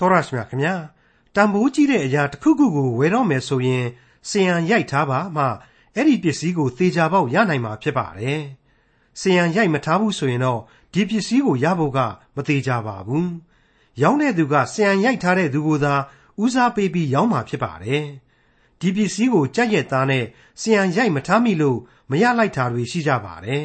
တော်ရရှိမြခင်ဗျာတန်ဖိုးကြီးတဲ့အရာတစ်ခုခုကိုဝယ်တော့မယ်ဆိုရင်စီယံရိုက်ထားပါမှအဲ့ဒီပစ္စည်းကိုသေချာပေါက်ရနိုင်မှာဖြစ်ပါတယ်စီယံရိုက်မထားဘူးဆိုရင်တော့ဒီပစ္စည်းကိုရဖို့ကမသေးကြပါဘူးရောင်းတဲ့သူကစီယံရိုက်ထားတဲ့သူကိုသာဦးစားပေးပြီးရောင်းမှာဖြစ်ပါတယ်ဒီပစ္စည်းကိုကြက်ရက်သားနဲ့စီယံရိုက်မထားမိလို့မရလိုက်တာတွေရှိကြပါတယ်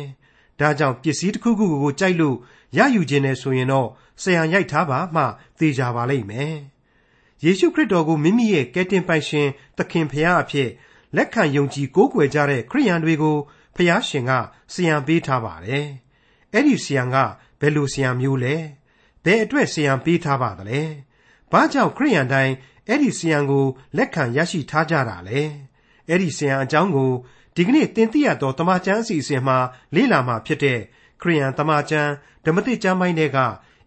ဒါကြောင့်ပစ္စည်းတစ်ခုခုကိုကြိုက်လို့ရယူခြင်းနဲ့ဆိုရင်တော့ ဆရာရိုက်ထားပါမှသေချာပါလိမ့်မယ်။ယေရှုခရစ်တော်ကိုမိမိရဲ့ကယ်တင်ပိုင်ရှင်သခင်ဖရာအဖြစ်လက်ခံယုံကြည်ကိုးကွယ်ကြတဲ့ခရိယန်တွေကိုဖရာရှင်ကဆရာပေးထားပါတယ်။အဲ့ဒီဆရာကဘယ်လိုဆရာမျိုးလဲ။ဘယ်အတွက်ဆရာပေးထားပါသလဲ။ဘာကြောင့်ခရိယန်တိုင်းအဲ့ဒီဆရာကိုလက်ခံရရှိထားကြတာလဲ။အဲ့ဒီဆရာအကြောင်းကိုဒီကနေ့တင်ပြရတော့တမချန်းအစီအစဉ်မှာလေ့လာမှာဖြစ်တဲ့ခရိယန်တမချန်းဓမ္မတိကျမ်းပိုင်းတွေက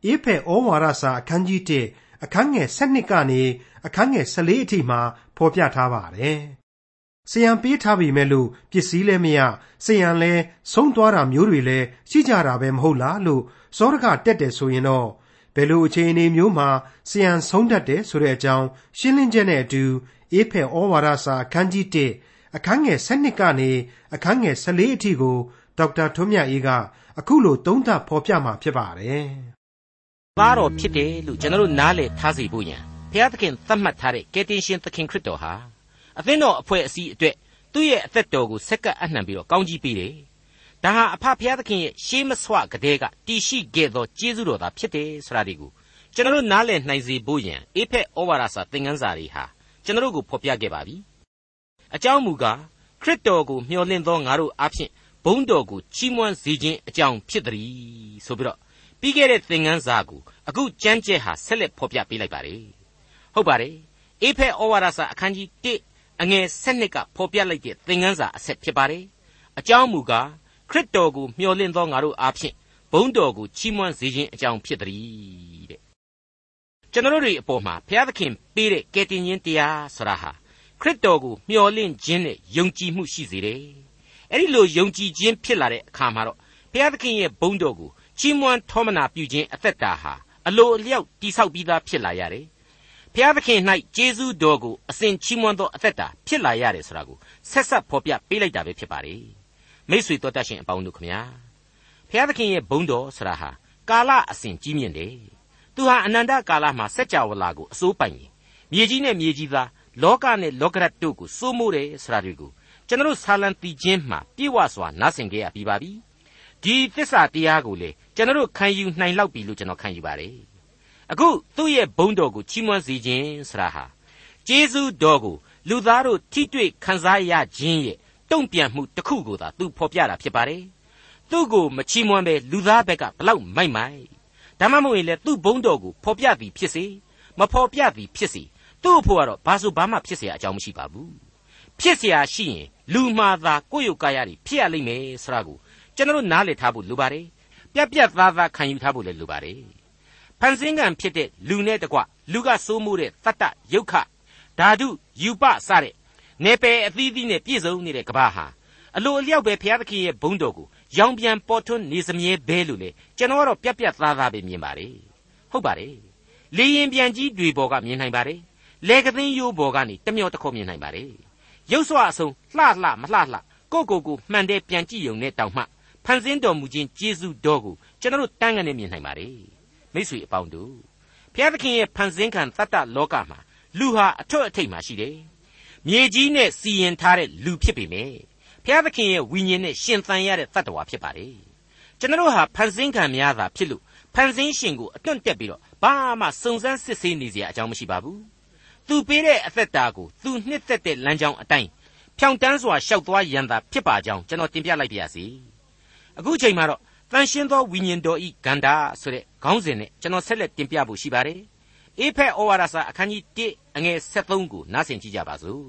အေဖက်ဩဝါဒစာအခန်းကြီး1အခန်းငယ်7ကနေအခန်းငယ်14အထိမှာဖော်ပြထားပါတယ်။ဆယံပေးထားပြီမဲ့လို့ပစ္စည်းလည်းမရဆယံလည်းဆုံးသွားတာမျိုးတွေလည်းရှိကြတာပဲမဟုတ်လားလို့စောရကတက်တယ်ဆိုရင်တော့ဘယ်လိုအခြေအနေမျိုးမှာဆယံဆုံးတတ်တယ်ဆိုတဲ့အကြောင်းရှင်းလင်းချက်နဲ့အတူအေဖက်ဩဝါဒစာအခန်းကြီး1အခန်းငယ်7ကနေအခန်းငယ်14အထိကိုဒေါက်တာထွန်းမြတ်အေးကအခုလိုသုံးသပ်ဖော်ပြมาဖြစ်ပါတယ်။ သားတော်ဖြစ်တယ်လို့ကျွန်တော်တို့နားလည်ထားစေဖို့ရန်ဘုရားသခင်သတ်မှတ်ထားတဲ့ကယ်တင်ရှင်သခင်ခရစ်တော်ဟာအသင်းတော်အဖွဲ့အစည်းအတွက်သူ့ရဲ့အသက်တော်ကိုဆက်ကပ်အနှံပြီးတော့ကောင်းကြီးပေးတယ်။ဒါဟာအဖဘုရားသခင်ရဲ့ရှေးမဆွကတဲ့ကတည်ရှိခဲ့သောကျေးဇူးတော်သာဖြစ်တယ်ဆိုတာဒီကိုကျွန်တော်တို့နားလည်နိုင်စေဖို့ရန်အေဖက်ဩဝါဒစာသင်ခန်းစာတွေဟာကျွန်တော်တို့ကိုဖော်ပြခဲ့ပါပြီ။အကြောင်းမူကားခရစ်တော်ကိုမျှော်လင့်သောငါတို့အားဖြင့်ဘုန်းတော်ကိုချီးမွမ်းစေခြင်းအကြောင်းဖြစ်သည်ဆိုပြီးတော့ ပြီးခဲ့တဲ့သင်ခန်းစာကိုအခုကြမ်းကျက်ဟာဆက်လက်ဖော်ပြပေးလိုက်ပါတယ်ဟုတ်ပါတယ်အေဖက်ဩဝါဒစာအခန်းကြီး1အငယ်7ကဖော်ပြလိုက်တဲ့သင်ခန်းစာအဆက်ဖြစ်ပါတယ်အကြောင်းမူကားခရစ်တော်ကိုမျှော်လင့်သောငါတို့အားဖြင့်ဘုန်းတော်ကိုချီးမွမ်းစေခြင်းအကြောင်းဖြစ်သည်တဲ့ကျွန်တော်တို့တွေအပေါ်မှာဘုရားသခင်ပေးတဲ့ကယ်တင်ရှင်တရားဆိုတာဟာခရစ်တော်ကိုမျှော်လင့်ခြင်းနဲ့ယုံကြည်မှုရှိစေတယ်အဲ့ဒီလိုယုံကြည်ခြင်းဖြစ်လာတဲ့အခါမှာတော့ဘုရားသခင်ရဲ့ဘုန်းတော်ကို ချီးမွမ်းထောမနာပြုခြင်းအသက်တာဟာအလိုအလျောက်တိဆောက်ပြီးသားဖြစ်လာရတယ်။ဘုရားသခင်၌ကျေးဇူးတော်ကိုအစဉ်ချီးမွမ်းသောအသက်တာဖြစ်လာရတယ်ဆိုတာကိုဆက်ဆက်ဖော်ပြပေးလိုက်တာပဲဖြစ်ပါလေ။မိတ်ဆွေတော်တတ်ရှင်အပေါင်းတို့ခမညာဘုရားသခင်ရဲ့ဘုန်းတော်ဆိုတာဟာကာလအစဉ်ကြီးမြင့်တယ်။သူဟာအနန္တကာလမှာစัจ java လာကိုအစိုးပိုင်ရင်မြေကြီးနဲ့မြေကြီးသားလောကနဲ့လောကရတ်တို့ကိုစိုးမိုးတယ်ဆိုတာတွေကိုကျွန်တော်ဆာလံတီချင်းမှပြေဝစွာနားဆင်ခဲ့ရပြီးပါပြီ ဒီသစ္စာတရားကိုလေကျွန်တော်ခံယူနိုင်လောက်ပြီလို့ကျွန်တော်ခံယူပါတယ်အခုသူ့ရဲ့ဘုန်းတော်ကိုချီးမွမ်းစေခြင်းဆရာဟာကျေးဇူးတော်ကိုလူသားတို့ထိတွေ့ခံစားရခြင်းရဲ့တုံ့ပြန်မှုတစ်ခုကိုသာသူဖော်ပြတာဖြစ်ပါတယ်သူ့ကိုမချီးမွမ်းပဲလူသားဘက်ကဘလောက်မိုက်မိုက်ဒါမှမဟုတ်ရင်လေသူ့ဘုန်းတော်ကိုဖော်ပြသည်ဖြစ်စေမဖော်ပြသည်ဖြစ်စေသူ့အဖို့ကတော့ဘာဆိုဘာမှဖြစ်เสียအကြောင်းမရှိပါဘူးဖြစ်เสียရှိရင်လူမှာသာကိုယ့်ရုပ်ကာယတွေဖြစ်ရလိမ့်မယ်ဆိုတာကို ကျွန်တော်နားလည်ထားဖို့လိုပါတယ်ပြက်ပြက်သားသားခံယူထားဖို့လည်းလိုပါတယ်ဖန်ဆင်းကံဖြစ်တဲ့လူနဲ့တကွလူကစိုးမိုးတဲ့တတ္တယုတ်ခဓာတုယူပစတဲ့နေပယ်အသီးသီးနဲ့ပြည့်စုံနေတဲ့ကဘာဟာအလိုအလျောက်ပဲဘုရားသခင်ရဲ့ဘုန်းတော်ကိုရောင်ပြန်ပေါ်ထွန်းနေစမြဲဘဲလို့လေကျွန်တော်ကတော့ပြက်ပြက်သားသားပဲမြင်ပါတယ်ဟုတ်ပါတယ်လေရင်ပြန်ကြီးတွေပေါ်ကမြင်နိုင်ပါတယ်လေကသိန်းရိုးပေါ်ကနေတမျောတခေါမြင်နိုင်ပါတယ်ရုပ်စွာအဆုံးလှလှမလှလှကိုကိုကိုမှန်တဲ့ပြန်ကြည့်ယုံနဲ့တောင်မှ ဖန်ဆင်းတော်မူခြင်းကျေးဇူးတော်ကိုကျွန်တော်တို့တန်းကနေမြင်နိုင်ပါတယ်မိษွေအပေါင်းတို့ဘုရားသခင်ရဲ့ဖန်ဆင်းခံတတ္တလောကမှာလူဟာအထွတ်အထိပ်မှာရှိတယ်မြေကြီးနဲ့စီရင်ထားတဲ့လူဖြစ်ပေမယ့်ဘုရားသခင်ရဲ့ဝိညာဉ်နဲ့ရှင်သန်ရတဲ့တတ္တဝါဖြစ်ပါတယ်ကျွန်တော်တို့ဟာဖန်ဆင်းခံများတာဖြစ်လို့ဖန်ဆင်းရှင်ကိုအတွန့်တက်ပြီးတော့ဘာမှစုံစမ်းစစ်ဆေးနေစရာအကြောင်းမရှိပါဘူးသူပေးတဲ့အသက်တာကိုသူနှစ်သက်တဲ့လမ်းကြောင်းအတိုင်းဖြောင်တန်းစွာရှောက်သွားရန်သာဖြစ်ပါကြောင်းကျွန်တော်တင်ပြလိုက်ပါရစေ အခုချိန်မှာတော့တန်ရှင်းသောဝိညာဉ်တော်ဤဂန္ဓာဆိုတဲ့ခေါင်းစဉ်နဲ့ကျွန်တော်ဆက်လက်တင်ပြဖို့ရှိပါတယ်အေဖက်ဩဝါဒစာအခန်းကြီး1အငယ်73ကိုနားဆင်ကြည့်ကြပါစို့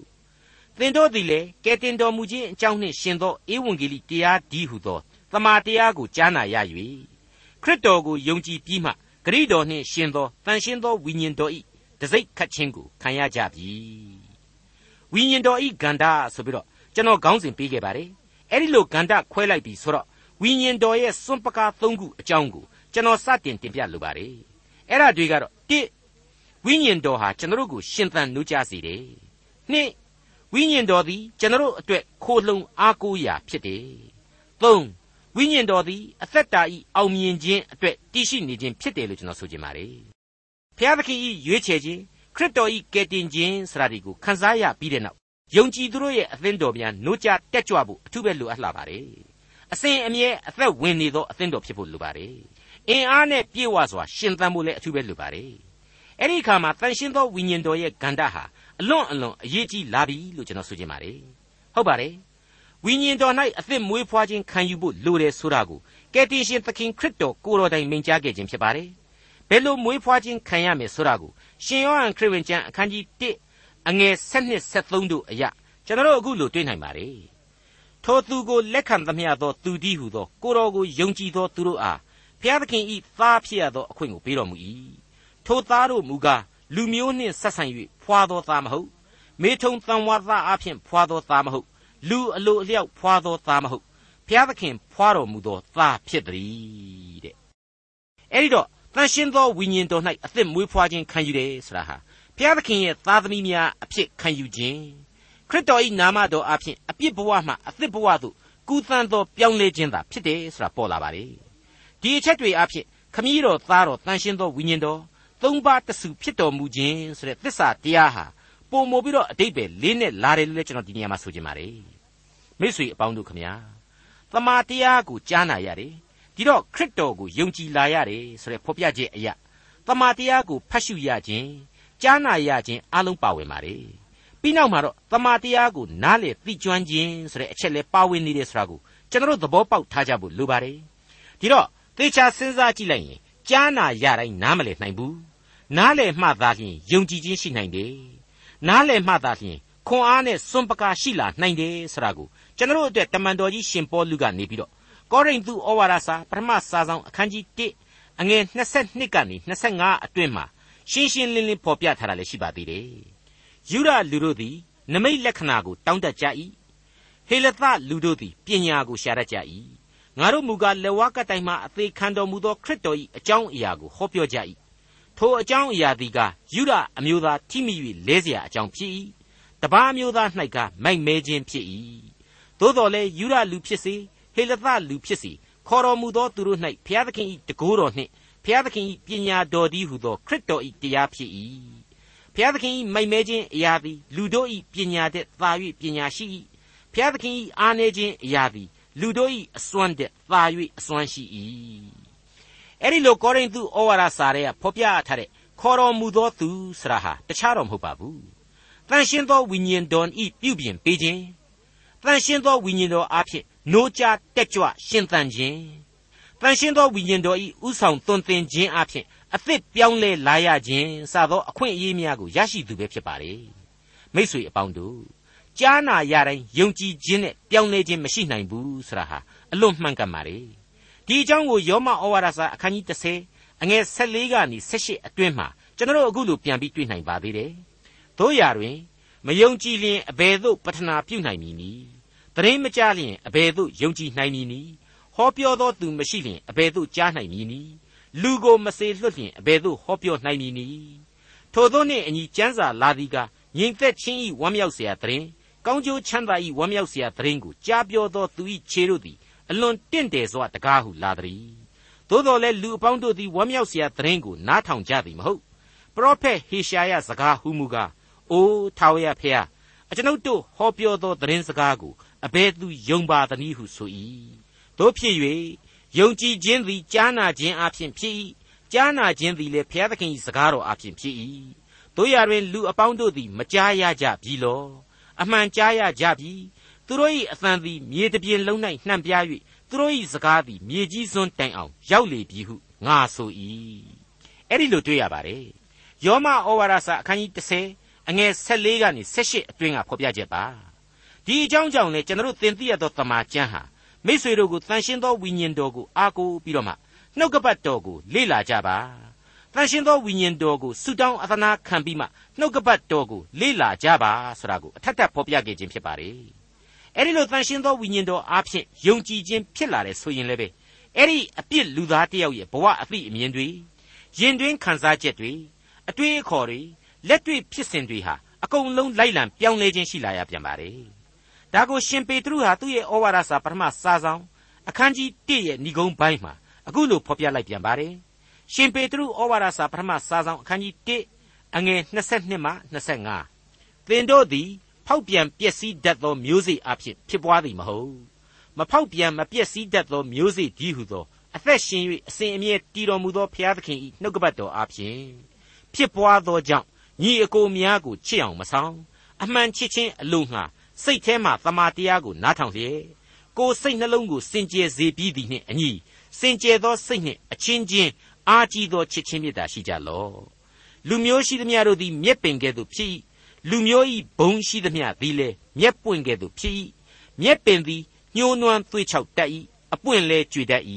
သင်တို့သည်လည်းကဲတင်တော်မူခြင်းအကြောင်းနှင့်ရှင်သောဧဝံဂေလိတရားဒီဟုသောတမန်တရားကိုကြားနာရ၍ခရစ်တော်ကိုယုံကြည်ပြီးမှဂရိတော်နှင့်ရှင်သောတန်ရှင်းသောဝိညာဉ်တော်ဤတစိ့ခတ်ခြင်းကိုခံရကြပြီဝိညာဉ်တော်ဤဂန္ဓာဆိုပြီးတော့ကျွန်တော်ခေါင်းစဉ်ပေးခဲ့ပါတယ်အဲ့ဒီလိုဂန္ဓာခွဲလိုက်ပြီဆိုတော့ ဝိညာဉ်တော်ရဲ့စွန့်ပကားသုံးခုအကြောင်းကိုကျွန်တော်စတင်တင်ပြလိုပါတယ်အဲ့ဒါတွေကတော့တစ်ဝိညာဉ်တော်ဟာကျွန်တော်တို့ကိုရှင်သန်နှုတ်ကြစေတယ်နှစ်ဝိညာဉ်တော်သည်ကျွန်တော်တို့အတွက်ခိုလှုံအားကိုးရာဖြစ်တယ်သုံးဝိညာဉ်တော်သည်အသက်တာဤအောင်မြင်ခြင်းအတွက်တည်ရှိနေခြင်းဖြစ်တယ်လို့ကျွန်တော်ဆိုချင်ပါတယ်ဖျားသခင်ဤရွေးချယ်ခြင်းခရစ်တော်ဤကယ်တင်ခြင်းဆိုတာဒီကိုခန်းစားရပြီးတဲ့နောက်ယုံကြည်သူတို့ရဲ့အသင်းတော်များနှုတ်ကြတက်ကြွဖို့အထူးပဲလိုအပ်လာပါတယ် အစဉ်အမြဲအသက်ဝင်နေသောအသင်းတော်ဖြစ်ဖို့လိုပါတယ်အင်အားနဲ့ပြည့်ဝစွာရှင်သန်ဖို့လည်းအထူးပဲလိုပါတယ်အဲ့ဒီအခါမှာတန်ရှင်းသောဝိညာဉ်တော်ရဲ့ဂန္ဓာဟာအလွန်အလွန်အရေးကြီးလာပြီလို့ကျွန်တော်ဆိုချင်ပါတယ်ဟုတ်ပါတယ်ဝိညာဉ်တော်၌အသက်မွေးဖွားခြင်းခံယူဖို့လိုတယ်ဆိုတာကိုကယ်တင်ရှင်သခင်ခရစ်တော်ကိုတော်တိုင်မိန့်ကြားခဲ့ခြင်းဖြစ်ပါတယ်ဘယ်လိုမွေးဖွားခြင်းခံရမယ်ဆိုတာကိုရှင်ယောဟန်ခရစ်ဝင်ကျမ်းအခန်းကြီး1အငယ်7 73တို့အရာကျွန်တော်တို့အခုလိုတွေ့နိုင်ပါတယ် ထိုသူကိုလက်ခံသမျှသောသူတည်းဟုသောကိုတော်ကိုယုံကြည်သောသူတို့အားဖျားသခင်ဤသားဖြစ်ရသောအခွင့်ကိုပေးတော်မူ၏ထိုသားတို့မူကားလူမျိုးနှင့်ဆက်ဆံ၍ဖွာသောသားမဟုတ်မေထုံတန်ဝါသားအဖြစ်ဖွာသောသားမဟုတ်လူအလိုအလျောက်ဖွာသောသားမဟုတ်ဘုရားသခင်ဖွာတော်မူသောသားဖြစ်သည်တဲ့အဲ့ဒီတော့တန်ရှင်းသောဝိညာဉ်တော်၌အသက်မွေးဖွားခြင်းခံယူတယ်ဆိုတာဟာဘုရားသခင်ရဲ့သားသမီးများအဖြစ်ခံယူခြင်း ခရစ်တော်၏နာမတော်အဖြစ်အပြစ်ဘဝမှအသက်ဘဝသို့ကူးသန်းသောပြောင်းလဲခြင်းသာဖြစ်တယ်ဆိုတာပေါ်လာပါလေဒီအချက်တွေအဖြစ်ခမည်းတော်သားတော်တန်ရှင်းသောဝိညာဉ်တော်သုံးပါးတဆူဖြစ်တော်မူခြင်းဆိုတဲ့သစ္စာတရားဟာပုံမပြီးတော့အတိတ်ပဲလေးနဲ့လာတယ်လို့လည်းကျွန်တော်ဒီနေရာမှာဆိုချင်ပါတယ်မိတ်ဆွေအပေါင်းတို့ခမညာသမာတရားကိုကြားနာရတယ်ဒီတော့ခရစ်တော်ကိုယုံကြည်လာရတယ်ဆိုတဲ့ဖော်ပြချက်အရာသမာတရားကိုဖတ်ရှုရခြင်းကြားနာရခြင်းအလုံးပါဝင်ပါတယ် ပြီးနောက်မှာတော့သမာတရားကိုနားလေသိကျွမ်းခြင်းဆိုတဲ့အချက်လဲပါဝင်နေတယ်ဆိုတာကိုကျွန်တော်တို့သဘောပေါက်ထားကြဖို့လိုပါတယ်ဒီတော့သေချာစဉ်းစားကြည့်လိုက်ရင်ကြားနာရတိုင်းနားမလည်နိုင်ဘူးနားလည်မှသာလျှင်ယုံကြည်ခြင်းရှိနိုင်တယ်နားလည်မှသာလျှင်ခွန်အားနဲ့စွန့်ပကားရှိလာနိုင်တယ်ဆိုတာကိုကျွန်တော်တို့အတွက်တမန်တော်ကြီးရှင်ပေါလုကနေပြီးတော့ကောရိန္သုဩဝါဒစာပထမစာဆောင်အခန်းကြီး1အငယ်22ကနေ25အတွင်းမှာရှင်းရှင်းလင်းလင်းဖော်ပြထားတာလည်းရှိပါသေးတယ် ယူရလူတို့သည်နမိတ်လက္ခဏာကိုတောင်းတကြ၏ဟေလသလူတို့သည်ပညာကိုရှာတတ်ကြ၏ငါတို့မူကားလက်ဝါးကတိုင်မှအသေးခံတော်မူသောခရစ်တော်၏အကြောင်းအရာကိုဟောပြောကြ၏ထိုအကြောင်းအရာသည်ကယူရအမျိုးသားထိမိ၍လဲเสียအကြောင်းဖြစ်၏တပားမျိုးသား၌ကမိုက်မဲခြင်းဖြစ်၏သို့တော်လည်းယူရလူဖြစ်စေဟေလသလူဖြစ်စေခေါ်တော်မူသောသူတို့၌ဘုရားသခင်၏တကိုးတော်နှင့်ဘုရားသခင်၏ပညာတော်သည်ဟုသောခရစ်တော်၏တရားဖြစ်၏ ဘုရားသခင်၏မိုက်မဲခြင်းအရာသည်လူတို့၏ပညာတဲ့သာ၍ပညာရှိ၏ဘုရားသခင်၏အားနည်းခြင်းအရာသည်လူတို့၏အစွမ်းတဲ့သာ၍အစွမ်းရှိ၏အဲ့ဒီလိုကောရိန္သုဩဝါဒစာတွေကဖော်ပြထားတဲ့ခေါ်တော်မူသောသူဆရာဟာတခြားတော့မဟုတ်ပါဘူးတန်ရှင်းသောဝိညာဉ်တော်ဤပြုပြင်ပေးခြင်းတန်ရှင်းသောဝိညာဉ်တော်အဖြစ်နိုးကြတက်ကြွရှင်သန်ခြင်းတန်ရှင်းသောဝိညာဉ်တော်ဤဥဆောင်သွန်သင်ခြင်းအဖြစ် အသစ်ပြောင်းလဲလာရခြင်းစသောအခွင့်အရေးများကိုရရှိသူပဲဖြစ်ပါလေမိษွေအပေါင်းတို့ကြားနာရတိုင်းယုံကြည်ခြင်းနဲ့ပြောင်းလဲခြင်းမရှိနိုင်ဘူးဆိုတာဟာအလွန်မှန်ကန်ပါလေဒီအကြောင်းကိုယောမဩဝါဒစာအခန်းကြီး30အငယ်14ကနေ18အတွင်းမှာကျွန်တော်တို့အခုလိုပြန်ပြီးတွေ့နိုင်ပါသေးတယ်။တို့ရာတွင်မယုံကြည်လျင်အဘယ်သို့ပထနာပြုနိုင်မည်နည်း။တရင်မကြလျင်အဘယ်သို့ယုံကြည်နိုင်မည်နည်း။ဟောပြောသောသူမရှိလျင်အဘယ်သို့ကြားနိုင်မည်နည်း။ လူကိုမစေလွတ်လျင်အဘယ်သို့ဟောပြောနိုင်မည်နည်း။ထိုသောနှင့်အညီကျမ်းစာလာသည်ကငြိမ်သက်ခြင်းဤဝမ်းမြောက်เสียတရင်ကောင်းကျိုးချမ်းသာဤဝမ်းမြောက်เสียတရင်ကိုကြားပြောသောသူဤခြေတို့သည်အလွန်တင့်တယ်စွာတကားဟုလာသည်သို့တော်လည်းလူအပေါင်းတို့သည်ဝမ်းမြောက်เสียသတင်းကိုနားထောင်ကြသည်မဟုတ်ပရောဖက်ဟေရှာယစကားဟုမူကားအိုးထာဝရဖျားအကျွန်ုပ်တို့ဟောပြောသောသတင်းစကားကိုအဘယ်သူယုံပါသနည်းဟုဆို၏တို့ဖြစ်၍ ယုံကြည်ခြင်းသည်ကြားနာခြင်းအပြင်ဖြစ်၏ကြားနာခြင်းသည်လည်းဘုရားသခင်၏စကားတော်အပြင်ဖြစ်၏တို့ရတွင်လူအပေါင်းတို့သည်မကြားရကြပြီလောအမှန်ကြားရကြပြီသူတို့၏အသံသည်မြေတပြင်လုံး၌နှံ့ပြား၍သူတို့၏စကားသည်မြေကြီးစွန်းတိုင်အောင်ရောက်လေပြီဟုငါဆို၏အဲ့ဒီလိုတွေ့ရပါတယ်ယောမဩဝါဒစာအခန်းကြီး30အငယ်14ကနေ18အတွင်းကဖော်ပြချက်ပါဒီအကြောင်းကြောင့်လေကျွန်တော်တို့သင်သိရသောတမန်ကျမ်းဟာ မိษွေတို့ကိုတန်ရှင်းသောဝိညာဉ်တော်ကိုအားကိုးပြီးတော့မှနှုတ်ကပတ်တော်ကိုလေ့လာကြပါတန်ရှင်းသောဝိညာဉ်တော်ကိုဆုတောင်းအသနာခံပြီးမှနှုတ်ကပတ်တော်ကိုလေ့လာကြပါဆိုတာကိုအထက်ထပ်ဖော်ပြခဲ့ခြင်းဖြစ်ပါတယ်အဲ့ဒီလိုတန်ရှင်းသောဝိညာဉ်တော်အားဖြင့်ယုံကြည်ခြင်းဖြစ်လာတယ်ဆိုရင်လည်းပဲအဲ့ဒီအပြစ်လူသားတယောက်ရဲ့ဘဝအသည့်အမြင်တွေယင်တွင်းခံစားချက်တွေအတွေးအခေါ်တွေလက်တွေ့ဖြစ်စဉ်တွေဟာအကုန်လုံးလိုက်လံပြောင်းလဲခြင်းရှိလာရပြန်ပါတယ် ဒါကိုရှင်ပေတရုဟာသူ့ရဲ့ဩဝါဒစာပထမစာဆောင်အခန်းကြီး1ရဲ့ဏိဂုံးပိုင်းမှာအခုလိုဖော်ပြလိုက်ပြန်ပါတယ်ရှင်ပေတရုဩဝါဒစာပထမစာဆောင်အခန်းကြီး1အငယ်22မှ25သင်တို့သည်ဖောက်ပြန်ပျက်စီးတတ်သောမျိုးစေ့အဖြစ်ဖြစ်ပွားသည်မဟုတ်မဖောက်ပြန်မပျက်စီးတတ်သောမျိုးစေ့ကြီးဟုသောအသက်ရှင်၍အစဉ်အမြဲတည်တော်မူသောဘုရားသခင်၏နှုတ်ကပတ်တော်အဖြစ်ဖြစ်ပွားသောကြောင့်ညီအကိုများကိုချစ်အောင်မဆောင်အမှန်ချစ်ခြင်းအလို့ငှာ စိတ်ထဲမှသမာတရားကိုနားထောင်လျက်ကိုယ်စိတ်နှလုံးကိုစင်ကြယ်စေပြီးသည်နှင့်အညီစင်ကြယ်သောစိတ်နှင့်အချင်းချင်းအားကြီးသောချစ်ချင်းမေတ္တာရှိကြလော့လူမျိုးရှိသမျှတို့သည်မြက်ပင်ကဲ့သို့ဖြစ်၏လူမျိုး၏ဘုံရှိသမျှသည်လည်းမြက်ပွင့်ကဲ့သို့ဖြစ်၏မြက်ပင်သည်ညှိုးနွမ်းသွေးချောက်တတ်၏အပွင့်လဲကြွေတတ်၏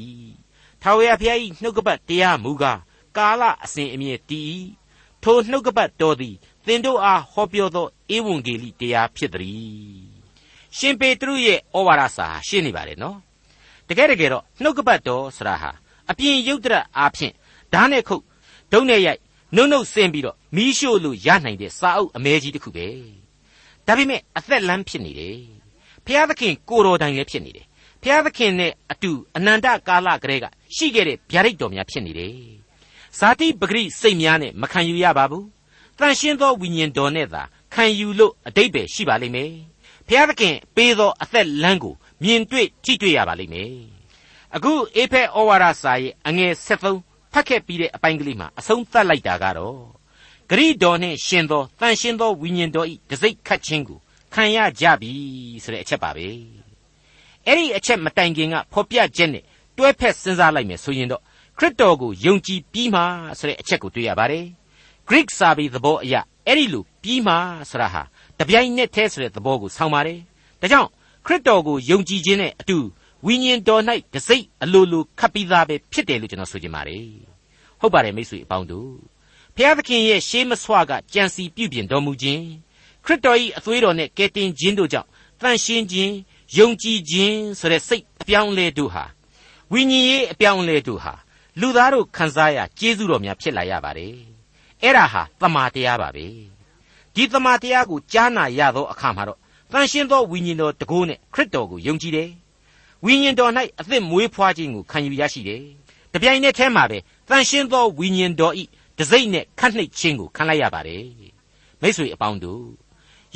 ထာဝရဘုရား၏နှုတ်ကပတ်တရားမူကားကာလအစဉ်အမြဲတည်၏ထိုနှုတ်ကပတ်တော်သည် သင်တို့အားဟောပြောသောဧဝံဂေလိတရားဖြစ်သည်ရှင်ပေတရုရဲ့ဩဝါဒစာရှင်းနေပါတယ်နော်တကယ်တကယ်တော့နှုတ်ကပတ်တော်ဆရာဟာအပြင်ယုတ်တရအားဖြင့်ဓာတ်နဲ့ခုတ်ဒုံနဲ့ရိုက်နှုတ်နှုတ်ဆင်းပြီးတော့မီးရှို့လို့ရနိုင်တဲ့စာအုပ်အမဲကြီးတစ်ခုပဲဒါပေမဲ့အသက်လမ်းဖြစ်နေတယ်ဖျားသခင်ကိုတော်တိုင်လည်းဖြစ်နေတယ်ဖျားသခင်နဲ့အတူအနန္တကာလကလေးကရှိခဲ့တဲ့ဗျာဒိတ်တော်များဖြစ်နေတယ်ဇာတိပဂရိစိတ်များနဲ့မခံယူရပါဘူး တန်ရှင်းသောဝိညာဉ်တော်နဲ့သာခံယူလို့အတိတ်ပဲရှိပါလိမ့်မယ်ဖျားသခင်ပေးသောအသက်လမ်းကိုမြင်တွေ့ထိတွေ့ရပါလိမ့်မယ်အခုအေဖက်ဩဝါဒစာရဲ့အငယ်73ဖတ်ခဲ့ပြီးတဲ့အပိုင်းကလေးမှာအဆုံးသတ်လိုက်တာကတော့ဂရိတော်နှင့်ရှင်သောတန်ရှင်းသောဝိညာဉ်တော်ဤတစိ့ခတ်ခြင်းကိုခံရကြပြီဆိုတဲ့အချက်ပါပဲအဲ့ဒီအချက်မတိုင်ခင်ကဖော်ပြချက်နဲ့တွဲဖက်စဉ်းစားလိုက်မယ်ဆိုရင်တော့ခရစ်တော်ကိုယုံကြည်ပြီးမှဆိုတဲ့အချက်ကိုတွေ့ရပါတယ် Greek စာပေသဘောအရအဲ့ဒီလိုပြီးမှဆိုတာဟာတပြိုင်နက်တည်းဆိုတဲ့သဘောကိုဆောင်းပါတယ်ဒါကြောင့်ခရစ်တော်ကိုယုံကြည်ခြင်းနဲ့အတူဝိညာဉ်တော်၌တစိ့အလိုလိုခပ်ပြီးသားပဲဖြစ်တယ်လို့ကျွန်တော်ဆိုချင်ပါတယ်ဟုတ်ပါတယ်မိတ်ဆွေအပေါင်းတို့ဖျားသခင်ရဲ့ရှေးမဆွကကြံစီပြုပြင်တော်မူခြင်းခရစ်တော်၏အသွေးတော်နဲ့ကယ်တင်ခြင်းတို့ကြောင့်တန်ရှင်းခြင်းယုံကြည်ခြင်းဆိုတဲ့စိတ်အပြောင်းလဲတို့ဟာဝိညာဉ်ရေးအပြောင်းလဲတို့ဟာလူသားတို့ခံစားရကျေးဇူးတော်များဖြစ်လာရပါတယ် အဲ့ဒါဟာတမာတရားပါပဲဒီတမာတရားကိုကြားနာရသောအခါမှာတော့တန်ရှင်းသောဝိညာဉ်တော်တကိုးနဲ့ခရစ်တော်ကိုယုံကြည်တယ်ဝိညာဉ်တော်၌အသက်မွေးဖွားခြင်းကိုခံယူရရှိတယ်တပြိုင်နက်တည်းမှာပဲတန်ရှင်းသောဝိညာဉ်တော်ဤတစိမ့်နဲ့ခတ်နှိပ်ခြင်းကိုခံလိုက်ရပါတယ်မိတ်ဆွေအပေါင်းတို့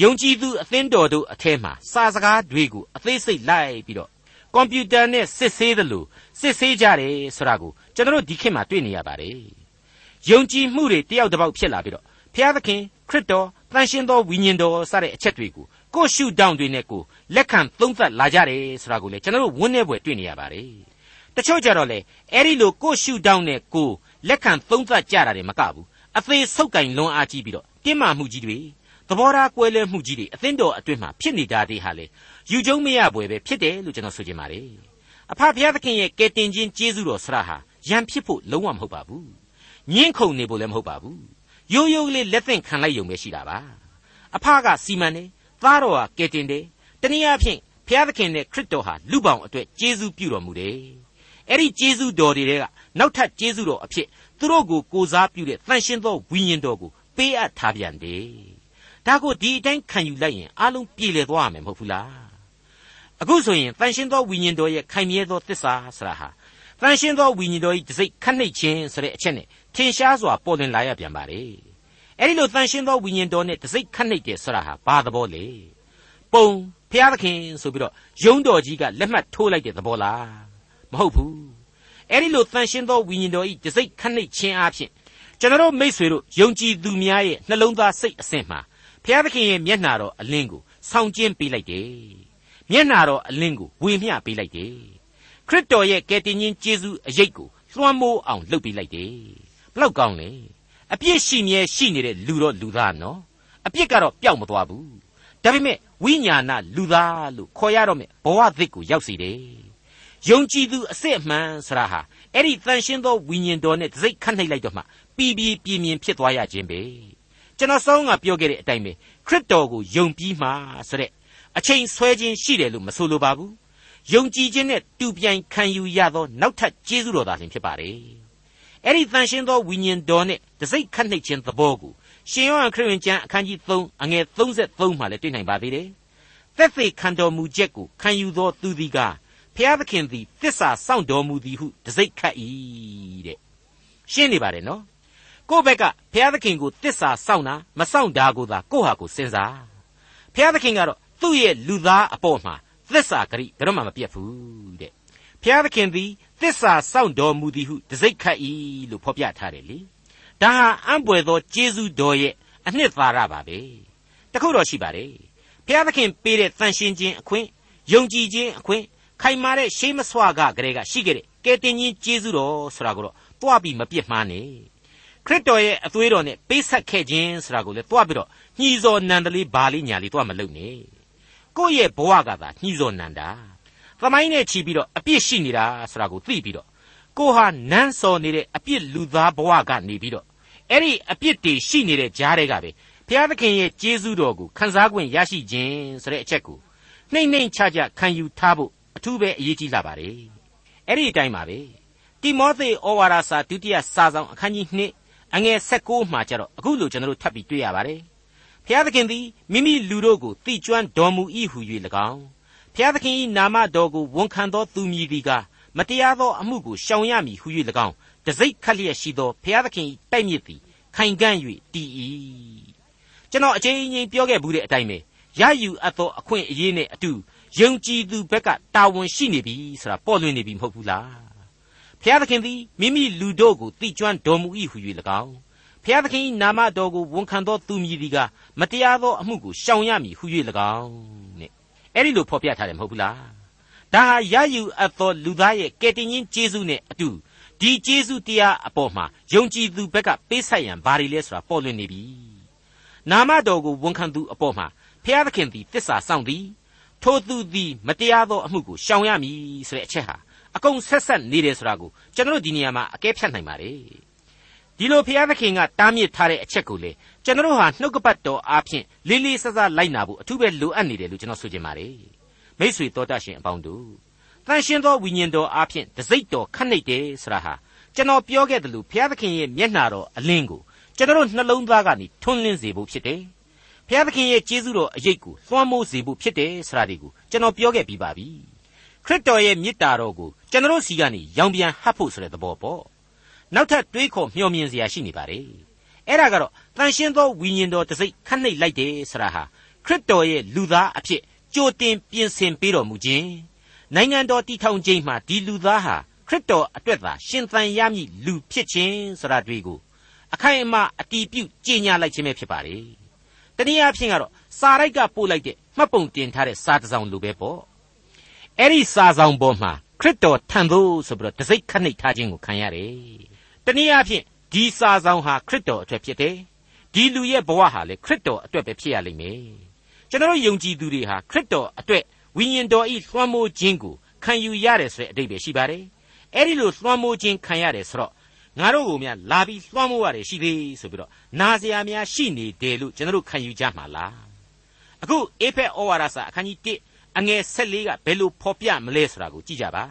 ယုံကြည်သူအသင်းတော်တို့အထဲမှာစာစကားတွေကိုအသေးစိတ်လိုက်ပြီးတော့ကွန်ပျူတာနဲ့စစ်ဆေးသလိုစစ်ဆေးကြတယ်ဆိုတာကိုကျွန်တော်ဒီခေတ်မှာတွေ့နေရပါတယ် ယုံကြည်မှုတွေတယောက်တစ်ပေါက်ဖြစ်လာပြီးတော့ဘုရားသခင်ခရစ်တော်တန်ရှင်းသောဝိညာဉ်တော်စတဲ့အချက်တွေကိုကိုယ်ရှုထောင့်တွေနဲ့ကိုလက်ခံသုံးသပ်လာကြတယ်ဆိုတာကိုလေကျွန်တော်တို့ဝန်းနေပွဲတွေ့နေရပါတယ်တချို့ကြတော့လေအဲ့ဒီလိုကိုယ်ရှုထောင့်နဲ့ကိုလက်ခံသုံးသပ်ကြတာတွေမကဘူးအသေးဆုပ်ကင်လွန်အားကြီးပြီးတော့တင်းမာမှုကြီးတွေသဘောထားကွဲလွဲမှုကြီးတွေအသင်းတော်အတွင်းမှာဖြစ်နေတာတွေဟာလေယူကျုံမရပွဲပဲဖြစ်တယ်လို့ကျွန်တော်ဆိုချင်ပါတယ်အဖဖျားသခင်ရဲ့ကယ်တင်ခြင်းကျေးဇူးတော်ဆရာဟာရန်ဖြစ်ဖို့လုံးဝမဟုတ်ပါဘူး ညှင်းခုန်နေဖို့လည်းမဟုတ်ပါဘူးရိုးရိုးလေးလက်သင့်ခံလိုက်ရုံပဲရှိတာပါအဖကစီမံတယ်သားတော်ဟာကယ်တင်တယ်တနည်းအားဖြင့်ဘုရားသခင်နဲ့ခရစ်တော်ဟာလူပောင်အတွက်ကျေးဇူးပြုတော်မူတယ်အဲ့ဒီကျေးဇူးတော်တွေကနောက်ထပ်ကျေးဇူးတော်အဖြစ်သူတို့ကိုကိုစားပြုတဲ့တန်ရှင်းသောဝိညာဉ်တော်ကိုပေးအပ်ထားပြန်တယ်ဒါကိုဒီအတိုင်းခံယူလိုက်ရင်အလုံးပြေလည်သွားမှာမဟုတ်ဘူးလားအခုဆိုရင်တန်ရှင်းသောဝိညာဉ်တော်ရဲ့ခိုင်မြဲသောသစ္စာဆရာဟာတန်ရှင်းသောဝိညာဉ်တော်၏တစိ့ခတ်နှိပ်ခြင်းဆိုတဲ့အချက်နဲ့ ထင်ရှားစွာပေါ်လွင်လာရပြန်ပါလေအဲ့ဒီလိုတန်ရှင်းသောဝိညာဉ်တော်နဲ့တစိ့ခတ်နှိပ်တယ်ဆိုတာဟာဘာသဘောလဲပုံဖျားသခင်ဆိုပြီးတော့ယုံတော်ကြီးကလက်မှတ်ထိုးလိုက်တဲ့သဘောလားမဟုတ်ဘူးအဲ့ဒီလိုတန်ရှင်းသောဝိညာဉ်တော်ဤတစိ့ခတ်နှိပ်ခြင်းအပြင်ကျွန်တော်မိษွေတို့ယုံကြည်သူများရဲ့နှလုံးသားစိတ်အစဉ်မှာဖျားသခင်ရဲ့မျက်နှာတော်အလင်းကိုဆောင်ကျင်းပေးလိုက်တယ်မျက်နှာတော်အလင်းကိုဝေမျှပေးလိုက်တယ်ခရစ်တော်ရဲ့ကယ်တင်ရှင်ယေရှုအရေးကိုလွှမ်းမိုးအောင်လုပ်ပေးလိုက်တယ်ဘ လောက်ကောင်းလဲအပြစ်ရှိမြဲရှိနေတဲ့လူတော့လူသားနော်အပြစ်ကတော့ပျောက်မသွားဘူးဒါပေမဲ့ဝိညာဏလူသားလို့ခေါ်ရတော့မယ်ဘဝသစ်ကိုရောက်စေတယ်ယုံကြည်သူအစ်စ်အမှန်ဆရာဟာအဲ့ဒီတန်ရှင်းသောဝိညာဉ်တော်နဲ့စိတ်ခတ်နှိပ်လိုက်တော့မှပြီးပြီးပြင်းပြင်းဖြစ်သွားရခြင်းပဲကျွန်တော်စောင်းကပြောခဲ့တဲ့အတိုင်းပဲခရစ်တော်ကိုယုံပြီးမှဆိုတဲ့အချိန်ဆွဲခြင်းရှိတယ်လို့မဆိုလိုပါဘူးယုံကြည်ခြင်းနဲ့တူပြိုင်ခံယူရသောနောက်ထပ်ကျေးဇူးတော်သာလျှင်ဖြစ်ပါတယ် အဲ့ဒီတန်ရှင်းသောဝိညာဉ်တော်နဲ့တစိ့ခတ်နှိပ်ခြင်းသဘောကိုရှင်ယောဟန်ခရစ်ဝင်ကျမ်းအခန်းကြီး3အငယ်33မှာလည်းတွေ့နိုင်ပါသေးတယ်။သက်သေခံတော်မူချက်ကိုခံယူသောသူသည်ကဖျားသခင်သည်တစ္ဆာစောင့်တော်မူသည်ဟုတစိ့ခတ်၏တဲ့။ရှင်းနေပါတယ်နော်။ကိုယ့်ဘက်ကဖျားသခင်ကိုတစ္ဆာစောင့်တာမစောင့်တာကိုသာကိုယ့်ဟာကိုစဉ်းစား။ဖျားသခင်ကတော့သူ့ရဲ့လူသားအပေါ်မှာသစ္စာဂရိဘယ်တော့မှမပြတ်ဘူးတဲ့။ ဖျားသခင်သည်သစ္စာစောင့်တော်မူသည်ဟုတစိ့ခတ်၏လို့ဖော်ပြထားတယ်လေဒါဟာအံ့ပွေသောကျေးဇူးတော်ရဲ့အနှစ်သာရပါပဲတခုတော့ရှိပါတယ်ဘုရားသခင်ပေးတဲ့တန်ရှင်းခြင်းအခွင့်ယုံကြည်ခြင်းအခွင့်ခိုင်မာတဲ့ရှေးမဆွကကလေးကရှိခဲ့တဲ့ကယ်တင်ခြင်းကျေးဇူးတော်ဆိုတာကိုတော့တွားပြီးမပြစ်မှားနဲ့ခရစ်တော်ရဲ့အသွေးတော်နဲ့ပေးဆက်ခဲ့ခြင်းဆိုတာကိုလည်းတွားပြီးတော့ညှီစော်နန္ဒလေးဘာလေးညာလေးတွားမလုပ်နဲ့ကိုယ့်ရဲ့ဘဝကသာညှီစော်နန္ဒာ သမိုင်းနဲ့ချီပြီးတော့အပြစ်ရှိနေတာဆိုတာကိုသိပြီးတော့ကိုဟာနန်းစော်နေတဲ့အပြစ်လူသားဘဝကနေပြီးတော့အဲ့ဒီအပြစ်တွေရှိနေတဲ့ကြားတွေကပဲဘုရားသခင်ရဲ့ကျေးဇူးတော်ကိုခံစား권ရရှိခြင်းဆိုတဲ့အချက်ကိုနှိမ့်နှိမ့်ချချခံယူထားဖို့အထူးပဲအရေးကြီးလာပါတယ်အဲ့ဒီအတိုင်းပါပဲတိမောသေဩဝါဒစာဒုတိယစာဆောင်အခန်းကြီး2အငယ်16မှာကျတော့အခုလိုကျွန်တော်တို့ထပ်ပြီးတွေ့ရပါတယ်ဘုရားသခင်သည်မိမိလူတို့ကိုတိကျွမ်းတော်မူ၏ဟု၍၎င်း ဖျားသခင်၏နာမတော်ကိုဝန်ခံသောသူမည်သည်ကမတရားသောအမှုကိုရှောင်ရမည်ဟု၍၎င်းတစိ့ခတ်လျက်ရှိသောဖျားသခင်၏တိုက်မြစ်သည်ခိုင်ကန့်၍တည်၏ကျွန်တော်အချိန်ချင်းပြောခဲ့ဘူးတဲ့အတိုင်းပဲရယူအပ်သောအခွင့်အရေးနဲ့အတူယုံကြည်သူဘက်ကတာဝန်ရှိနေပြီဆိုတာပေါ်လွင်နေပြီမဟုတ်ဘူးလားဖျားသခင်သည်မိမိလူတို့ကိုတိကျွမ်းတော်မူ၏ဟု၍၎င်းဖျားသခင်၏နာမတော်ကိုဝန်ခံသောသူမည်သည်ကမတရားသောအမှုကိုရှောင်ရမည်ဟု၍၎င်း အဲ့ဒီလိုဖော်ပြထားတယ်မဟုတ်ဘူးလားဒါဟာရယူအပ်သောလူသားရဲ့ကယ်တင်ရှင်ကျေးဇူးနဲ့အတူဒီကျေးဇူးတရားအပေါ်မှာယုံကြည်သူဘက်ကပေးဆက်ရန်ဘာတွေလဲဆိုတာပေါ်လွင်နေပြီနာမတော်ကိုဝန်ခံသူအပေါ်မှာဖျားသခင်သည်တစ္ဆာဆောင်သည်ထိုသူသည်မတရားသောအမှုကိုရှောင်ရမည်ဆိုတဲ့အချက်ဟာအကုန်ဆက်ဆက်နေတယ်ဆိုတာကိုကျွန်တော်ဒီနေရာမှာအကဲဖြတ်နိုင်ပါတယ် ဒီလိုဖျားသခင်ကတားမြစ်ထားတဲ့အချက်ကိုလေကျွန်တော်ဟာနှုတ်ကပတ်တော်အားဖြင့်လေးလေးဆဆလိုက်နာဖို့အထူးပဲလိုအပ်နေတယ်လို့ကျွန်တော်ဆိုချင်ပါတယ်မိษွေတော်တတ်ရှင်အပေါင်းတို့တန်ရှင်းသောဝိညာဉ်တော်အားဖြင့်တစိ့တော်ခတ်နှိပ်တယ်ဆိုတာဟာကျွန်တော်ပြောခဲ့တယ်လို့ဘုရားသခင်ရဲ့မျက်နှာတော်အလင်းကိုကျွန်တော်နှလုံးသားကနေထွန်းလင်းစေဖို့ဖြစ်တယ်ဘုရားသခင်ရဲ့ကျေးဇူးတော်အရေးကိုသွမ်းမိုးစေဖို့ဖြစ်တယ်ဆိုတာဒီကိုကျွန်တော်ပြောခဲ့ပြီးပါပြီခရစ်တော်ရဲ့မေတ္တာတော်ကိုကျွန်တော်စီကနေရောင်ပြန်ဟပ်ဖို့ဆိုတဲ့သဘောပေါ့ နောက်ထပ်တွေးခေါ်မျှော်မြင်စရာရှိနေပါတယ်အဲ့ဒါကတော့တန်ရှင်းသောဝိညာဉ်တော်တစိ့ခတ်နှိပ်လိုက်တယ်ဆရာဟာခရစ်တော်ရဲ့လူသားအဖြစ်ကြိုတင်ပြင်ဆင်ပေးတော်မူခြင်းနိုင်ငံတော်တည်ထောင်ခြင်းမှာဒီလူသားဟာခရစ်တော်အတွက်သာရှင်သန်ရမည်လူဖြစ်ခြင်းဆိုတာတွေ့ကိုအခိုင်အမာအတီးပြုတ်ကြေညာလိုက်ခြင်းပဲဖြစ်ပါလေတနည်းအားဖြင့်ကတော့စာရိုက်ကပို့လိုက်တဲ့မှတ်ပုံတင်ထားတဲ့စာတစ်စောင်လိုပဲပေါ့အဲ့ဒီစာဆောင်ပေါ်မှာခရစ်တော်ထံသို့ဆိုပြီးတော့တစိ့ခတ်နှိပ်ထားခြင်းကိုခံရတယ် တနည်းအားဖြင့်ဒီစာဆောင်ဟာခရစ်တော်အတွက်ဖြစ်တယ်ဒီလူရဲ့ဘဝဟာလေခရစ်တော်အတွက်ပဲဖြစ်ရလိမ့်မယ်ကျွန်တော်ယုံကြည်သူတွေဟာခရစ်တော်အတွက်ဝိညာဉ်တော်ဤလွှမ်းမိုးခြင်းကိုခံယူရတယ်ဆိုတဲ့အဓိပ္ပာယ်ရှိပါတယ်အဲ့ဒီလိုလွှမ်းမိုးခြင်းခံရတယ်ဆိုတော့ငါတို့ကိုများလာပြီးလွှမ်းမိုးရတယ်ရှိသေးဆိုပြီးတော့နာစရာများရှိနေတယ်လို့ကျွန်တော်ခံယူကြမှာလားအခုအေဖက်ဩဝါဒစာအခန်းကြီး1အငယ်14ကဘယ်လိုဖော်ပြမလဲဆိုတာကိုကြည့်ကြပါ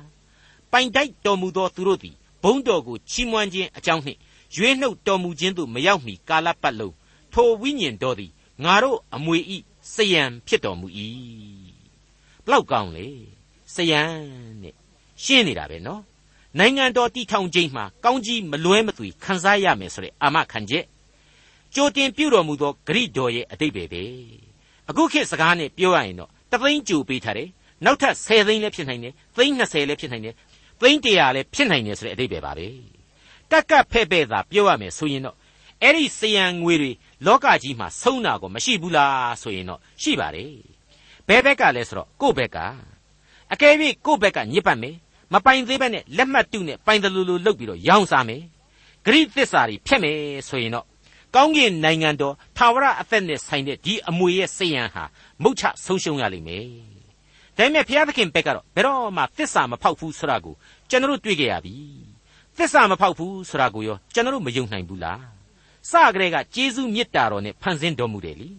ပိုင်တိုက်တော်မူသောသူတို့သည် ဘုန်းတော်ကိုချီးမွမ်းခြင်းအကြောင်းနှင့်ရွေးနှုတ်တော်မူခြင်းသို့မရောက်မီကာလပတ်လုံးထိုဝိညာဉ်တော်သည်ငါတို့အမွေဤစယံဖြစ်တော်မူ၏ဘလောက်ကောင်းလေစယံနဲ့ရှင်းနေတာပဲနော်နိုင်ငံတော်တည်ထောင်ခြင်းမှာကောင်းကြီးမလွဲမသွေခံစားရမယ်ဆိုတဲ့အာမခံချက်ကြိုတင်ပြုတော်မူသောဂရိတော်ရဲ့အတိတ်ပဲပဲအခုခေတ်စကားနဲ့ပြောရရင်တော့တသိန်းကြိုပေးထားတယ်နောက်ထပ်10သိန်းလည်းဖြစ်နိုင်တယ်သိန်း20လည်းဖြစ်နိုင်တယ် သိန်း100လည်းဖြစ်နိုင်တယ်ဆိုတဲ့အတိတ်ပဲပါပဲကက်ကက်ဖဲ့ဖဲ့သာပြောရမယ်ဆိုရင်တော့အဲ့ဒီစယံငွေတွေလောကကြီးမှာဆုံးတာကိုမရှိဘူးလားဆိုရင်တော့ရှိပါတယ်ဘယ်ဘက်ကလဲဆိုတော့ကိုယ့်ဘက်ကအကယ်၍ကိုယ့်ဘက်ကညစ်ပတ်မယ်မပိုင်သေးဘဲနဲ့လက်မှတ်တုနဲ့ပိုင်တယ်လို့လို့လုပ်ပြီးတော့ရောင်းစားမယ်ဂရိသစ္စာတွေဖြတ်မယ်ဆိုရင်တော့ကောင်းကင်နိုင်ငံတော်ထာဝရအသက်နဲ့ဆိုင်တဲ့ဒီအမွေရဲ့စယံဟာမုတ်ချဆုံးရှုံးရလိမ့်မယ် ဒါပေမဲ့ဘုရားသခင်ဘက်ကတော့ဘယ်တော့မှသစ္စာမဖောက်ဘူးဆိုတာကိုကျွန်တော်တို့တွေ့ကြရပြီသစ္စာမဖောက်ဘူးဆိုတာကိုရောကျွန်တော်တို့မယုံနိုင်ဘူးလားစကလေးကကျေးဇူးမေတ္တာတော်နဲ့ဖန်ဆင်းတော်မူတယ်လी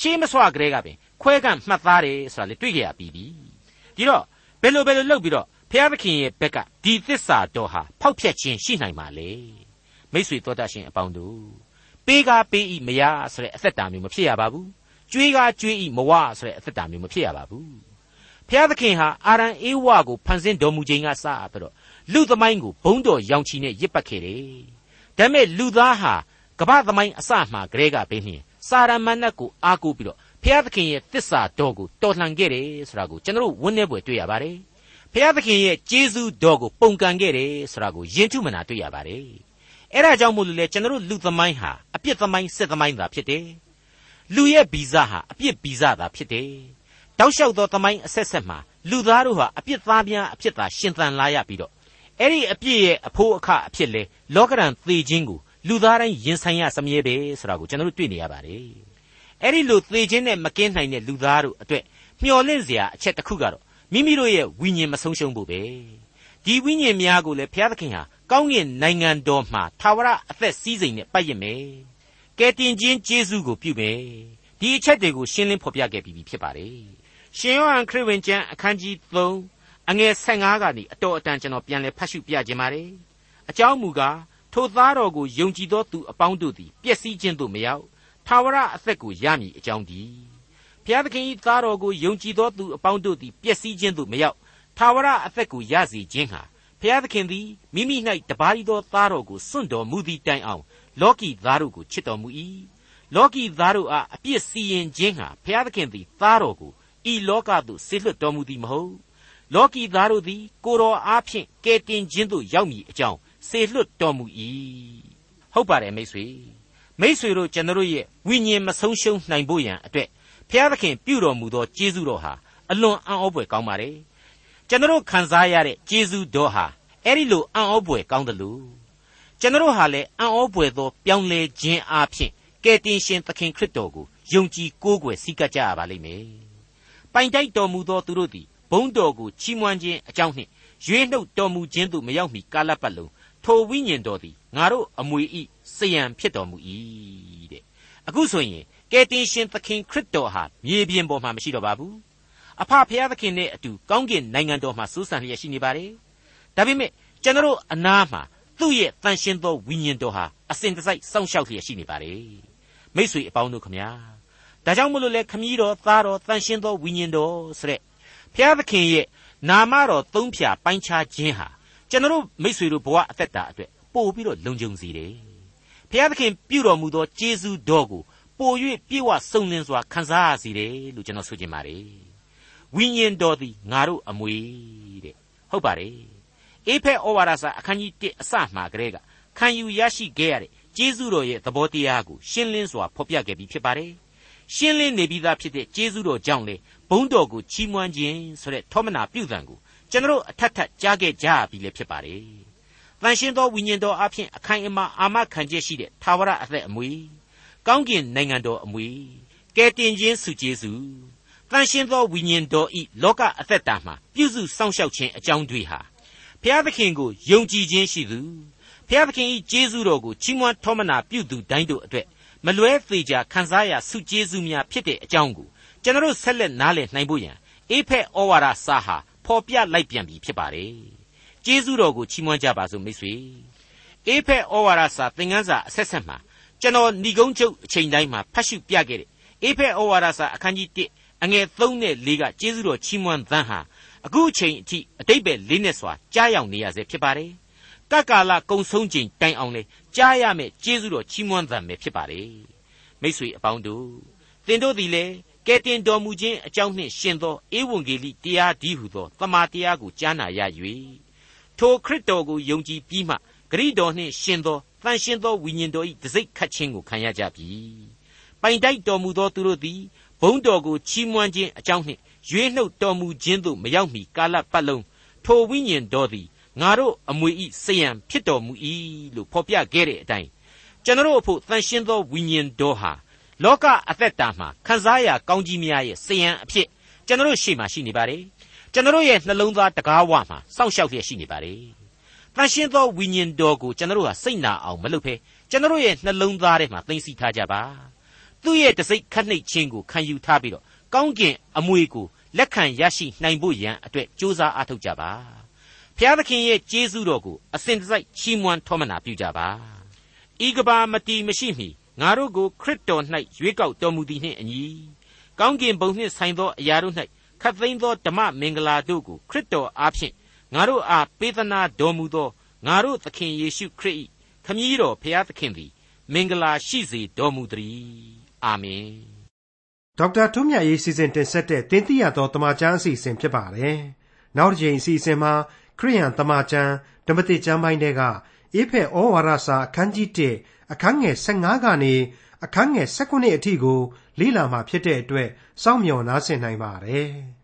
ရှေးမဆွကလေးကပင်ခွဲကန့်မှတ်သားတယ်ဆိုတာလေတွေ့ကြရပြီးပြီဒီတော့ဘယ်လိုဘယ်လိုလုပ်ပြီးတော့ဖျားသခင်ရဲ့ဘက်ကဒီသစ္စာတော်ဟာဖောက်ဖျက်ခြင်းရှိနိုင်ပါလေမိတ်ဆွေတော်တတ်ရှင်အပေါင်းတို့ပေးကားပေးဤမရဆိုတဲ့အသက်တာမျိုးမဖြစ်ရပါဘူးကြွေးကားကြွေးဤမဝဆိုတဲ့အသက်တာမျိုးမဖြစ်ရပါဘူး ဖျားသခင်ဟာအာရန်အေဝါကိုဖန်ဆင်းတော်မူခြင်းကစပြီးတော့လူသမိုင်းကိုဘုံတော်ရောင်ချီနဲ့ရစ်ပတ်ခဲ့တယ်ဒါပေမဲ့လူသားဟာကမ္ဘာသမိုင်းအစမှကလေးကဘင်းနှင်စာရမဏတ်ကိုအားကိုးပြီးတော့ဖျားသခင်ရဲ့သစ္စာတော်ကိုတော်လှန်ခဲ့တယ်ဆိုတာကိုကျွန်တော်တို့ဝန်းနေပွဲတွေ့ရပါတယ်ဖျားသခင်ရဲ့ကျေးဇူးတော်ကိုပုံကန်ခဲ့တယ်ဆိုတာကိုယဉ်ထုမနာတွေ့ရပါတယ်အဲ့ဒါကြောင့်မို့လို့လေကျွန်တော်တို့လူသမိုင်းဟာအပြစ်သမိုင်းစစ်သမိုင်းသာဖြစ်တယ်လူရဲ့ဗီဇဟာအပြစ်ဗီဇသာဖြစ်တယ် တောက်လျှောက်သောသမိုင်းအဆက်ဆက်မှာလူသားတို့ဟာအပြစ်သားများအဖြစ်သာရှင်သန်လာရပြီးတော့အဲ့ဒီအပြစ်ရဲ့အဖို့အခအဖြစ်လေလောကရန်သေခြင်းကိုလူသားတိုင်းရင်ဆိုင်ရစမြဲပဲဆိုတာကိုကျွန်တော်တို့တွေ့နေရပါတယ်အဲ့ဒီလိုသေခြင်းနဲ့မကင်းနိုင်တဲ့လူသားတို့အတွက်မျှော်လင့်စရာအချက်တစ်ခုကတော့မိမိတို့ရဲ့ဝိညာဉ်မဆုံးရှုံးဖို့ပဲဒီဝိညာဉ်များကိုလည်းဘုရားသခင်ဟာကောင်းကင်နိုင်ငံတော်မှာသာဝရအသက်စည်းစိမ်နဲ့ပတ်ရစ်မယ်ကယ်တင်ခြင်းကျေးဇူးကိုပြုမယ်ဒီအချက်တွေကိုရှင်းလင်းဖော်ပြခဲ့ပြီးဖြစ်ပါတယ် ရှင်ယောဟန်ခရစ်ဝင်ကျမ်းအခန်းကြီး3အငယ်15ကနေအတော်အတန်ကျွန်တော်ပြန်လည်ဖတ်ရှုပြခြင်းပါတယ်အကြောင်းမူကားထိုသားတော်ကိုယုံကြည်သောသူအပေါင်းတို့သည်ပျက်စီးခြင်းသို့မရောက်ထာဝရအသက်ကိုရမည်အကြောင်းတည်းဘုရားသခင်၏သားတော်ကိုယုံကြည်သောသူအပေါင်းတို့သည်ပျက်စီးခြင်းသို့မရောက်ထာဝရအသက်ကိုရစေခြင်းဟာဘုရားသခင်သည်မိမိ၌တပါးရီသောသားတော်ကိုစွန့်တော်မူသည့်တိုင်အောင်လောကီသားတို့ကိုချစ်တော်မူ၏လောကီသားတို့အားအပြစ်စီရင်ခြင်းဟာဘုရားသခင်သည်သားတော်ကို ဤလောကသို့ဆေလွတ်တော်မူသည်မဟုတ်လောကီသားတို့သည် ကိုတော်အားဖြင့်ကယ်တင်ခြင်းသို့ရောက်မည်အကြောင်းစေလွတ်တော်မူ၏ဟုတ်ပါတယ်မိတ်ဆွေမိတ်ဆွေတို့ကျွန်တော်ရဲ့ဝိညာဉ်မဆုံးရှုံးနိုင်ဖို့ရန်အတွက်ဘုရားသခင်ပြုတော်မူသောကျေးဇူးတော်ဟာအလွန်အံ့ဩဖွယ်ကောင်းပါတယ်ကျွန်တော်ခံစားရတဲ့ကျေးဇူးတော်ဟာအဲ့ဒီလိုအံ့ဩဖွယ်ကောင်းတယ်လို့ကျွန်တော်ဟာလည်းအံ့ဩဖွယ်သောပြောင်းလဲခြင်းအပြင်ကယ်တင်ရှင်သခင်ခရစ်တော်ကိုယုံကြည်ကိုးကွယ်စိတ်ကပ်ကြရပါလိမ့်မယ် ပိုင်တိုက်တော်မူသောသူတို့သည်ဘုန်းတော်ကိုချီးမွမ်းခြင်းအကြောင်းနှင့်ရွေးနှုတ်တော်မူခြင်းသို့မရောက်မီကာလပတ်လုံးထိုဝိညာဉ်တော်သည်ငါတို့အမွေဤစယံဖြစ်တော်မူ၏တဲ့အခုဆိုရင်ကယ်တင်ရှင်သခင်ခရစ်တော်ဟာမြေပြင်ပေါ်မှာမရှိတော့ပါဘူးအဖဖျားသခင်နဲ့အတူကောင်းကင်နိုင်ငံတော်မှာစိုးစံလျက်ရှိနေပါတယ်ဒါပေမဲ့ကျွန်တော်အနားမှာသူ့ရဲ့တန်ရှင်းသောဝိညာဉ်တော်ဟာအစဉ်တစိုက်စောင့်ရှောက်လျက်ရှိနေပါတယ်မိษွေအပေါင်းတို့ခမညာ ဒါကြောင့်မလို့လေခမည်းတော်သားတော်တန်ရှင်းသောဝိညာဉ်တော်ဆိုတဲ့ဖျားသခင်ရဲ့နာမတော်သုံးဖြာပိုင်းခြားခြင်းဟာကျွန်တော်မိษွေတို့ဘဝအသက်တာအတွက်ပို့ပြီးတော့လုံခြုံစေတယ်။ဘုရားသခင်ပြုတော်မူသောကျေးဇူးတော်ကိုပို၍ပြေဝစုံလင်စွာခံစားရစေတယ်လို့ကျွန်တော်ဆိုချင်ပါတယ်။ဝိညာဉ်တော်သည်ငါတို့အမွေတဲ့ဟုတ်ပါတယ်။အေဖက်ဩဝါဒစာအခန်းကြီး1အစမှကလေးကခံယူရရှိခဲ့ရတဲ့ကျေးဇူးတော်ရဲ့သဘောတရားကိုရှင်းလင်းစွာဖော်ပြခဲ့ပြီးဖြစ်ပါတယ်။ ရှင်းလင်းနေပြီးသားဖြစ်တဲ့ကျေးဇူးတော်ကြောင့်လေဘုန်းတော်ကိုချီးမွမ်းခြင်းဆိုတဲ့ထောမနာပြုသံကိုကျွန်တော်အထက်ထက်ကြားခဲ့ကြပြီလည်းဖြစ်ပါတယ်။တန်ရှင်းသောဝိညာဉ်တော်အဖျင်အခိုင်အမာအာမခံချက်ရှိတဲ့သာဝရအသက်အမွေကောင်းကင်နိုင်ငံတော်အမွေကဲတင်ခြင်းစုကျေးဇူးတန်ရှင်းသောဝိညာဉ်တော်ဤလောကအသက်တာမှာပြုစုစောင့်ရှောက်ခြင်းအကြောင်းတွေဟာဘုရားသခင်ကိုယုံကြည်ခြင်းရှိသူဘုရားသခင်ဤကျေးဇူးတော်ကိုချီးမွမ်းထောမနာပြုသူတိုင်းတို့အတွက် မလွဲသေးကြခံစားရစုကျေးဇူးများဖြစ်တဲ့အကြောင်းကိုကျွန်တော်ဆက်လက်နားလည်နိုင်ဖို့ရန်အေဖက်ဩဝါဒစာဟာဖော်ပြလိုက်ပြန်ပြီဖြစ်ပါတယ်။ကျေးဇူးတော်ကိုချီးမွမ်းကြပါစို့မိတ်ဆွေ။အေဖက်ဩဝါဒစာသင်ခန်းစာအဆက်ဆက်မှာကျွန်တော်ဏီကုန်းချုပ်အချိန်တိုင်းမှာဖတ်ရှုပြခဲ့တဲ့အေဖက်ဩဝါဒစာအခန်းကြီး1အငယ်3နဲ့4ကကျေးဇူးတော်ချီးမွမ်းသံဟာအခုအချိန်အထိအတိတ်ပဲလေးနဲ့စွာကြားရောက်နေရစေဖြစ်ပါတယ်။ကကာလကုံဆုံးချိန်တိုင်အောင်လေ ကြားရမယ့်ကျေးဇူးတော်ချီးမွမ်းသံပဲဖြစ်ပါတယ်။မိတ်ဆွေအပေါင်းတို့သင်တို့သည်လည်းကဲတင်တော်မူခြင်းအကြောင်းနှင့်ရှင်သောဧဝံဂေလိတရားဒီဟုသောတမန်တရားကိုကြားနာရ၍ထိုခရစ်တော်ကိုယုံကြည်ပြီးမှဂရိတော်နှင့်ရှင်သောတန်ရှင်သောဝိညာဉ်တော်၏တစိ့ခတ်ခြင်းကိုခံရကြပြီပိုင်တိုက်တော်မူသောသူတို့သည်ဘုံတော်ကိုချီးမွမ်းခြင်းအကြောင်းနှင့်ရွေးနှုတ်တော်မူခြင်းသို့မရောက်မီကာလပတ်လုံးထိုဝိညာဉ်တော်သည် ငါတို့အမွေဤစယံဖြစ်တော်မူ၏လို့ဖော်ပြခဲ့တဲ့အတိုင်းကျွန်တော်အဖို့တန်ရှင်သောဝိညာဉ်တော်ဟာလောကအသက်တာမှာခံစားရကောင်းကြီးများရဲ့စယံအဖြစ်ကျွန်တော်ရှေ့မှာရှိနေပါတယ်ကျွန်တော်ရဲ့နှလုံးသားတကားဝမှာစောင့်ရှောက်လျက်ရှိနေပါတယ်တန်ရှင်းသောဝိညာဉ်တော်ကိုကျွန်တော်ဟာစိတ်နာအောင်မလုပ်ဖဲကျွန်တော်ရဲ့နှလုံးသားထဲမှာသိသိထားကြပါသူ့ရဲ့တစိ့ခတ်နှိတ်ခြင်းကိုခံယူထားပြီးတော့ကောင်းကင်အမွေကိုလက်ခံရရှိနိုင်ဖို့ရန်အတွက်ကြိုးစားအားထုတ်ကြပါ ဖျားသခင်ရဲ့ကျေးဇူးတော်ကိုအစဉ်တစိုက်ချီးမွမ်းထောမနာပြုကြပါဤကဘာမတီမရှိမီငါတို့ကိုခရစ်တော်၌ရွေးကောက်တော်မူသည်နှင့်အညီကောင်းကင်ဘုံနှင့်ဆိုင်သောအရာတို့၌ခတ်သိမ်းသောဓမ္မမင်္ဂလာတို့ကိုခရစ်တော်အားဖြင့်ငါတို့အားပေးသနာတော်မူသောငါတို့သခင်ယေရှုခရစ်၏ခမည်းတော်ဖျားသခင်သည်မင်္ဂလာရှိစေတော်မူသတည်းအာမင်ဒေါက်တာထွန်းမြတ်ရေးစီစဉ်တင်ဆက်တဲ့တင်ပြသောတမချန်းအစီအစဉ်ဖြစ်ပါတယ်နောက်တစ်ချိန်အစီအစဉ်မှာ ခရိယန်တမချန်းဓမ္မတိကျမ်းပိုင်းတွေကအေဖက်ဩဝါဒစာအခန်းကြီး1အခန်းငယ်15ကနေအခန်းငယ်19အထိကိုလေ့လာမှာဖြစ်တဲ့အတွက်စောင့်မျှော်နားဆင်နိုင်ပါတယ်။